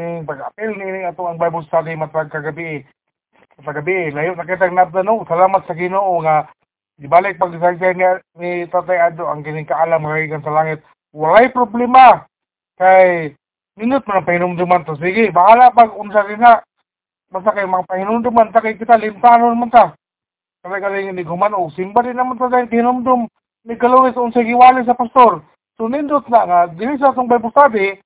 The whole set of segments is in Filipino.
ning pag-apil ni ato ang Bible study matag kagabi. Sa gabi layo na kitang nabdano salamat sa Ginoo nga ibalik pag niya ni Tatay Ado ang kining kaalam nga sa langit. Walay problema. Kay minut man ang pahinumduman to. Sige bahala pag unsa rin na basta kay mga pahinumduman ta kay kita limpanon man ta. Kaya galing ni guman o simba din naman ta dahil hinumdum ni Kalawis unsa giwali sa pastor. So nindot na nga dili sa atong Bible study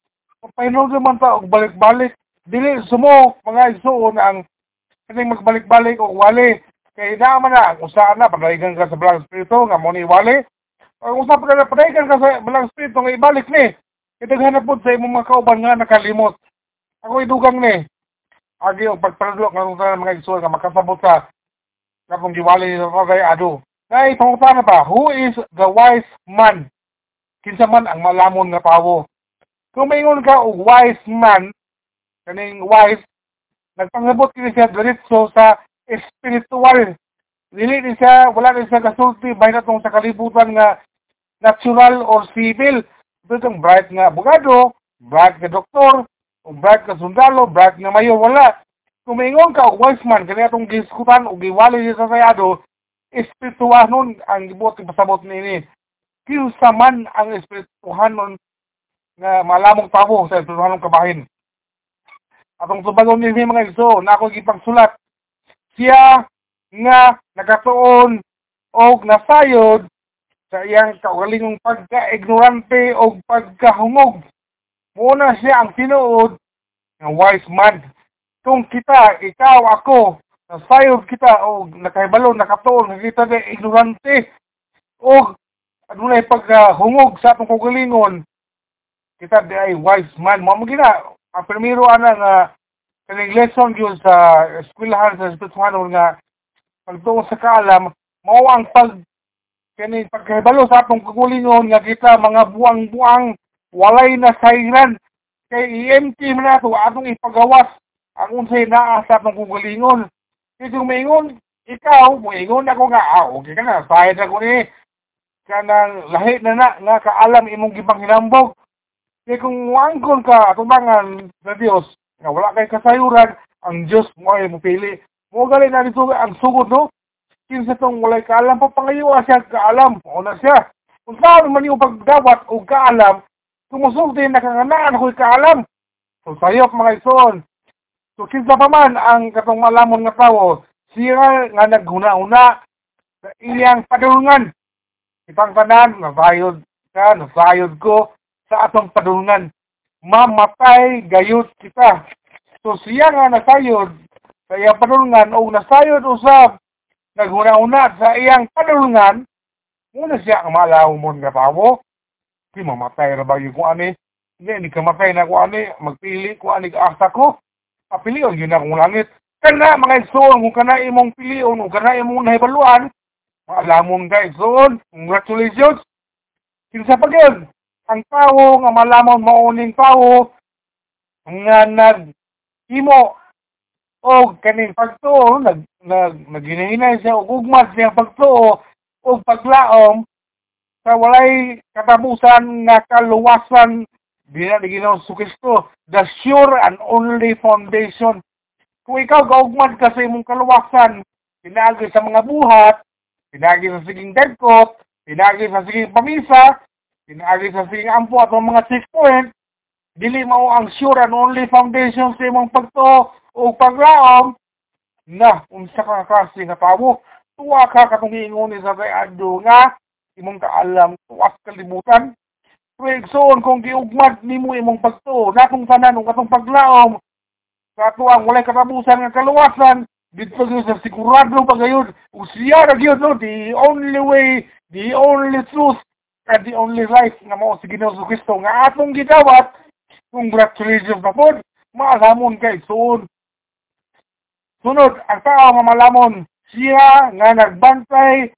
pahinumduman ta og balik-balik dili sumo mga igsoon ang kasi magbalik-balik o wali. Kaya naman na, usaan na, padayigan ka sa Black Spirito, nga mo ni wali. O usap ka na, padayigan ka sa Black Spirito, nga ibalik ni. Itaghanap po sa imong mga kauban nga nakalimot. Ako idugang ni. Agi o pagparadlo nga kung saan mga isuwa nga makasabot ka. Kapong giwali ni Tatay Ado. Ngay, pangutan na ba, who is the wise man? Kinsa man ang malamon nga pawo. Kung maingon ka og wise man, kaning wise, nagpangabot kini siya diretso sa espiritual. Dili ni siya, wala ni siya kasulti, bahay na sa kalibutan nga natural or civil. Ito itong bright nga abogado, bright nga doktor, bright nga sundalo, bright nga mayo, wala. Kung ka, o wise man, kanya itong giskutan, o giwali niya sa sayado, espiritual nun ang gibuot pasabot ni ini. Kinsa man ang espirituhan nun nga malamong tabo sa espirituhan ng kabahin atong tubagon ni mga igso na ako gipagsulat siya nga nakatuon og nasayod sa iyang kaugalingong pagka-ignorante o pagkahungog. Muna siya ang tinuod ng wise man. Kung kita, ikaw, ako, nasayod kita o nakahibalo, nakatuon, kita na ignorante o adunay pagkahungog sa atong kaugalingon, kita di ay wise man. Mo gina, ang primero ana nga kaning lesson gyud sa eskwelahan sa espirituhanon nga pagtuo sa kaalam mao ang pag kani pagkahibalo sa atong kagulingon nga kita mga buang-buang walay na sayran kay EMT man nato atong ipagawas ang unsay naa sa atong kagulingon. Kay maingon ikaw moingon ako nga ah okay ka na sayad ako ni kanang lahi na na nga kaalam imong gibang hinambog kaya kung wangkon ka atubangan sa Dios, nga wala kay kasayuran, ang Dios mo ay mupili. Mo gali na dito ang sugod no. Kinsa tong walay kaalam pa pangayo siya kaalam. O na siya. Kung saan man yung pagdawat o kaalam, kumusulti na kanganaan ako'y kaalam. So sayop mga ison. So kinsa pa man ang katong malamon nga tawo, siya nga naghuna-una sa iyang padulungan. Itang tanan, nasayod ka, nasayod ko, sa atong padulungan. Mamatay gayud kita. So siya nga nasayod sa iyang padulungan o nasayod usab naghuna-una sa iyang padulungan muna siya ang malaw mo nga tawo. Di mamatay ra ba yung ani? Hindi, ni kamatay na kung ani, magpili kung ani asa ko. Apilion yun akong langit. Kana mga igsoon, kung kana imong pilion, kung kana imong nahibaluan, maalamon ka igsoon, congratulations. Kinsa pa yun? Ang tao nga malamon mauning tao nga nag imo og kaning pagtuo nag nag naginahinay siya og ugmas siya pagtuo og paglaom sa walay katapusan nga kaluwasan dina ni Ginoo Kristo the sure and only foundation. Kung ikaw gaugmad ka sa imong kaluwasan pinagi sa mga buhat pinagi sa siging dagkot pinagi sa siging pamisa Pinaagi sa sige ampo at mga checkpoint, dili mao ang sure and only foundation sa imong pagto o paglaom na unsa ka kasi nga tawo tuwa ka katong ingon sa adto nga imong kaalam tuwas kalibutan Pwegsoon kung giugmad nimo imong pagtuo natong tanan ug atong paglaom sa ato ang walay katapusan nga kaluwasan dito sa sigurado pagayod ug siya ra gyud no? The only way the only truth and the only life nga mao si Ginoo Kristo nga atong gidawat congratulations na pod maalamon kay soon sunod ang tao nga malamon siya nga nagbantay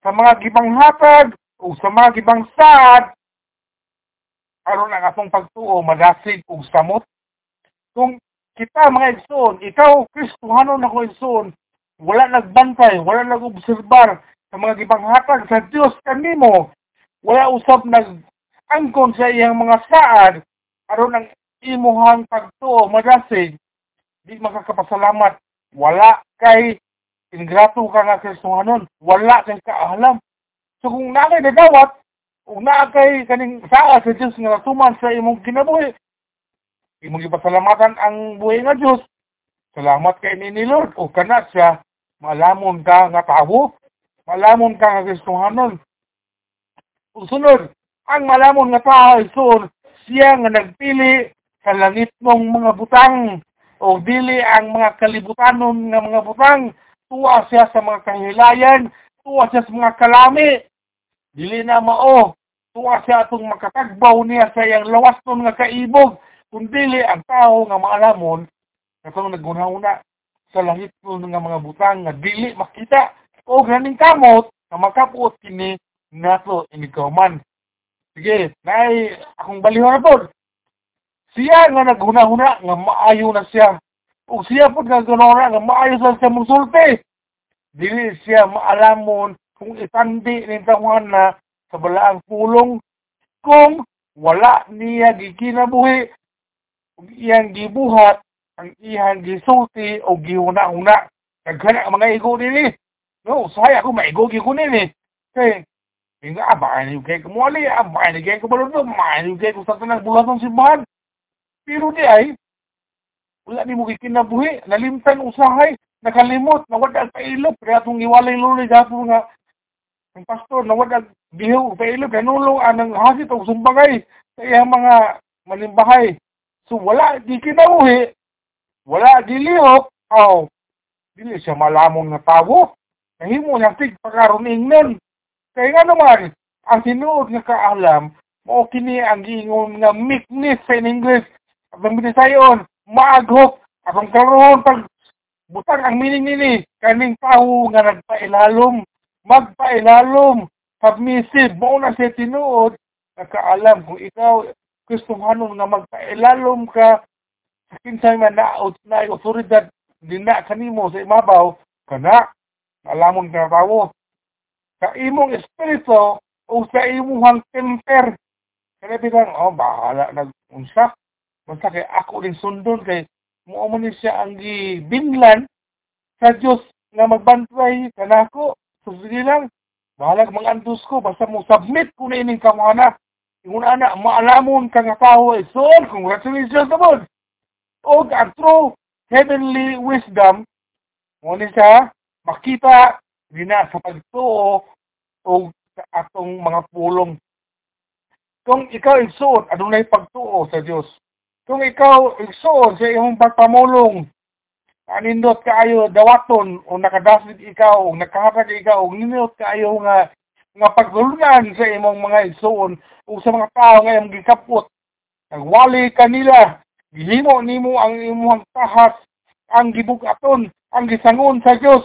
sa mga gibang hatag o sa mga gibang saad aron ang atong pagtuo madasig og samot. Kung kita mga igsoon ikaw Kristohanon ako igsoon wala nagbantay wala nag-obserbar sa mga gibang hatag sa Dios kanimo wala usab nag angkon sa iyang mga saad. Aron ang imuhang pagtuo madasig di makakapasalamat. Wala kay ingrato ka nga Kristohanon. Wala kay kaalam. So kung na kay nagawat kung na kay kaning saa sa Dios nga natuman sa imong kinabuhi imong ipasalamatan ang buhi nga Dios salamat kay ni Lord. O kana siya malamon ka nga tawo malamon ka nga Kristohanon sunod ang malamon nga tao isun siya nga nagpili sa langit mong mga butang o dili ang mga kalibutanon nga mga butang. Tuwa siya sa mga kahilayan tuwa siya sa mga kalami. Dili na mao tuwa siya atong makatagbaw niya sa iyang lawas nun nga kaibog kung dili ang tao nga maalamon katong nagunahuna sa langit nun nga mga butang nga dili makita. O ganing kamot nga makapuot kini nato inikaman Sige, nay, akong baliho na po. Siya nga naghuna-huna, nga maayo na siya. O siya po nga ganora, nga maayo sa siya musulti. Dili siya maalamon kung itandi ni tahuan na sa balaang pulong kung wala niya gikinabuhi ug iyang gibuhat ang iyang gisulti o gihuna-huna. Nagkana mga igo nili. No, usahay ako maigo gigo nili. Kay Hingga abaan yung kay kumuli, abaan yung kay kumalun doon, abaan yung kay kung sa tanang buhat ng simbahan. Pero di ay, wala ni mo kikinabuhi, nalimtan usahay, nakalimot, nawadag pailop, kaya itong iwalay luloy dapo nga, ang pastor, nawadag biho, pailop, kanulong anang hasit o sumbagay, sa iyang mga malimbahay. So wala, di kinabuhi, wala dilihok, oh, dili siya malamong na tawo. Nahimo niya tig pagkaroning nun. Kaya nga naman, ang sinuod nga kaalam, mo kini ang giingon nga meekness sa in English. At ang binisayon, maaghok. Atong karoon pag butang ang meaning nini, kaning tao nga nagpailalom, magpailalom, submissive, mo na siya tinuod, nakaalam kung ikaw, Kristohanon nga magpailalom ka, sa kinsay man naot na otoridad din na kanimo sa imabaw, kana, alamon ka tao, sa imong espiritu o sa imong temper. Kaya bilang, oh, bahala nag-unsa. Basta kay ako din sundon kay mo man siya ang gibinlan sa Dios nga magbantay kanako. So sige lang, bahala mga andos ko basta mo submit ko na ining kamana. Ingon ana maalamon ka nga tao ay so congratulations naman. O ang true heavenly wisdom mo ni siya makita dina sa pagtuo o sa atong mga pulong. Kung ikaw igsuot, adunay pagtuo sa Dios. Kung ikaw igsuot sa imong pagpamulong, anindot kaayo dawaton o nakadasit ikaw o nakahatag ikaw o nindot kaayo nga nga paglulunan sa imong mga igsuon o sa mga tao nga imong gikapot. Nagwali kanila, gihimo nimo ang imong tahas, ang gibugaton, ang gisangon sa Dios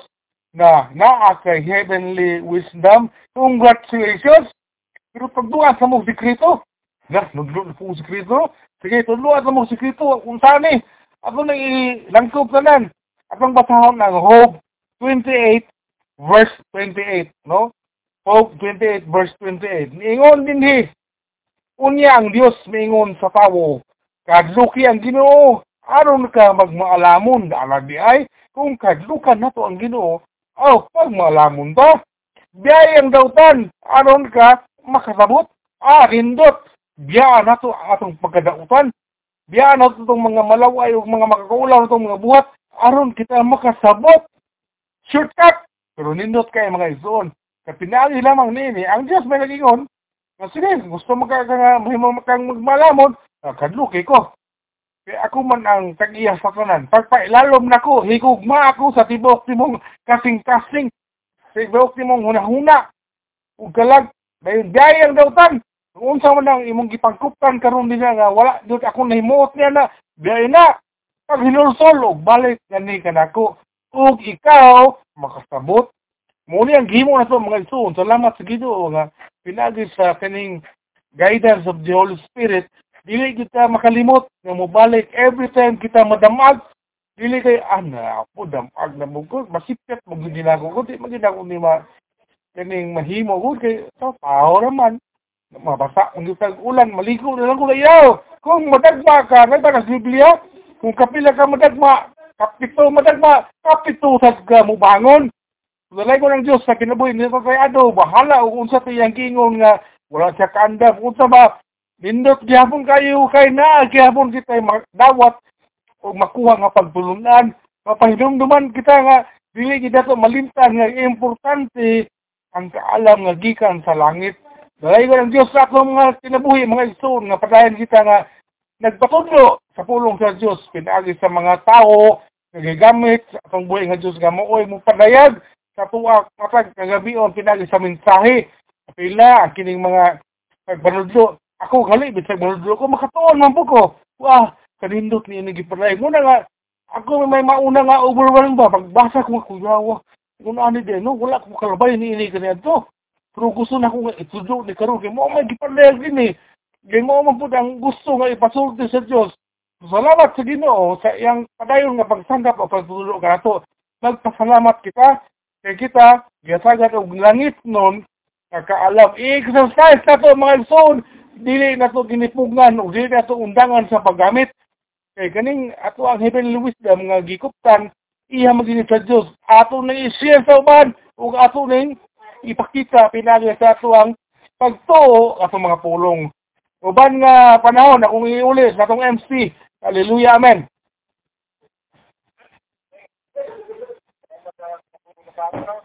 na naa kay heavenly wisdom. Congratulations! Pero pagduwa sa mong sikrito, na, nagduwa sa mong sikrito, sige, tudluwa sa mong sikrito, kung saan eh, ako na ilangkop na nan. Atong basahon ng Hope 28 verse 28, no? Hope 28 verse 28. Niingon din hi, unya ang Dios miingon sa tawo, kadluki ang Ginoo, aron ka magmaalamon, alag di ay, kung kadlukan na to ang Ginoo, Oh, pag malamon ta, biyayang dautan, aron ka makasabot, ah, rindot, biyaan na to atong pagkadautan, biyaan na to itong mga malaway o mga makakaulaw itong mga buhat, aron kita makasabot. Shortcut! Pero nindot kayo mga isoon. Kapinali lamang nini, ang Diyos may nagingon, na sige, gusto makakang magmalamon, kadluki ko. Kaya ako man ang tag-iya sa tanan. Pagpailalom na ko, higugma ako sa tibok timong kasing-kasing. Sa tibok timong hunahuna. Ug kalag, dayon biyayang dawtan. Kung unsa man ang imong gipangkuptan karon nila nga wala dut ako nahimuot niya na biyay na. Pag hinulsol og balik gani kanako. Ug ikaw makasabot. Muli ang gimo na to mga isuon. Salamat sa Ginoo nga pinagi sa kaning guidance of the Holy Spirit dili kita makalimot nga mobalik every time kita madamag dili kay ana ako damag na mo masipit mo gid nako ko di magid ako ni ma kaning mahimo gud kay so tao raman mabasa ang gitag ulan maligo na lang ko iyaw kung madagma ka ba sa Biblia kung kapila ka madagma kapito madagma kapito sad ka mo bangon Walay ko ng Diyos sa kinabuhi nito kay Ado, bahala o unsa tiyang kingon nga wala siya kaandam. Unsa ba, nindot gihapon kayo kay na, gihapon kita dawat o makuha nga pagtulunan. Mapahinumduman kita nga, dili kita to malimtan nga importante ang kaalam nga gikan sa langit. Walay ko ng Diyos sa akong mga kinabuhi, mga isun, nga padayon kita nga nagpatudlo sa pulong sa Diyos, pinagi sa mga tao, nagagamit sa atong buhay nga Diyos nga mo padayag sa tuwa kapag kagabion pinagi sa mensahe pila ang kining mga pagbanudlo ako gali bisag banudlo ko makatuon man po ko. Wah kanindot ni ini gipadayag mo na nga ako may mauna nga overwhelmed ba pagbasa ko kuyawa kung ano din no? Wala ko kalabay ni ini kanito pero gusto na ko nga itudlo ni karon kay mo may gipadayag din eh Gay mo man pud ang gusto nga ipasulti sa Dios. Salamat sa Ginoo sa iyang padayon nga pagsanggap o pagtulog kanato. Nagpasalamat kita kay kita gisagat og langit nun nakaalam i-exercise na to mga son dili na to ginipugngan o dili na to undangan sa paggamit. Kay kaning ato ang heavenly wisdom nga gikuptan iya magini sa Dios ato na i-share sa uban ug ato ning ipakita pinagi sa ato ang pagtuo ato mga pulong. Uban nga panahon akong iuli sa atong MC hallelujah amen. Thank you.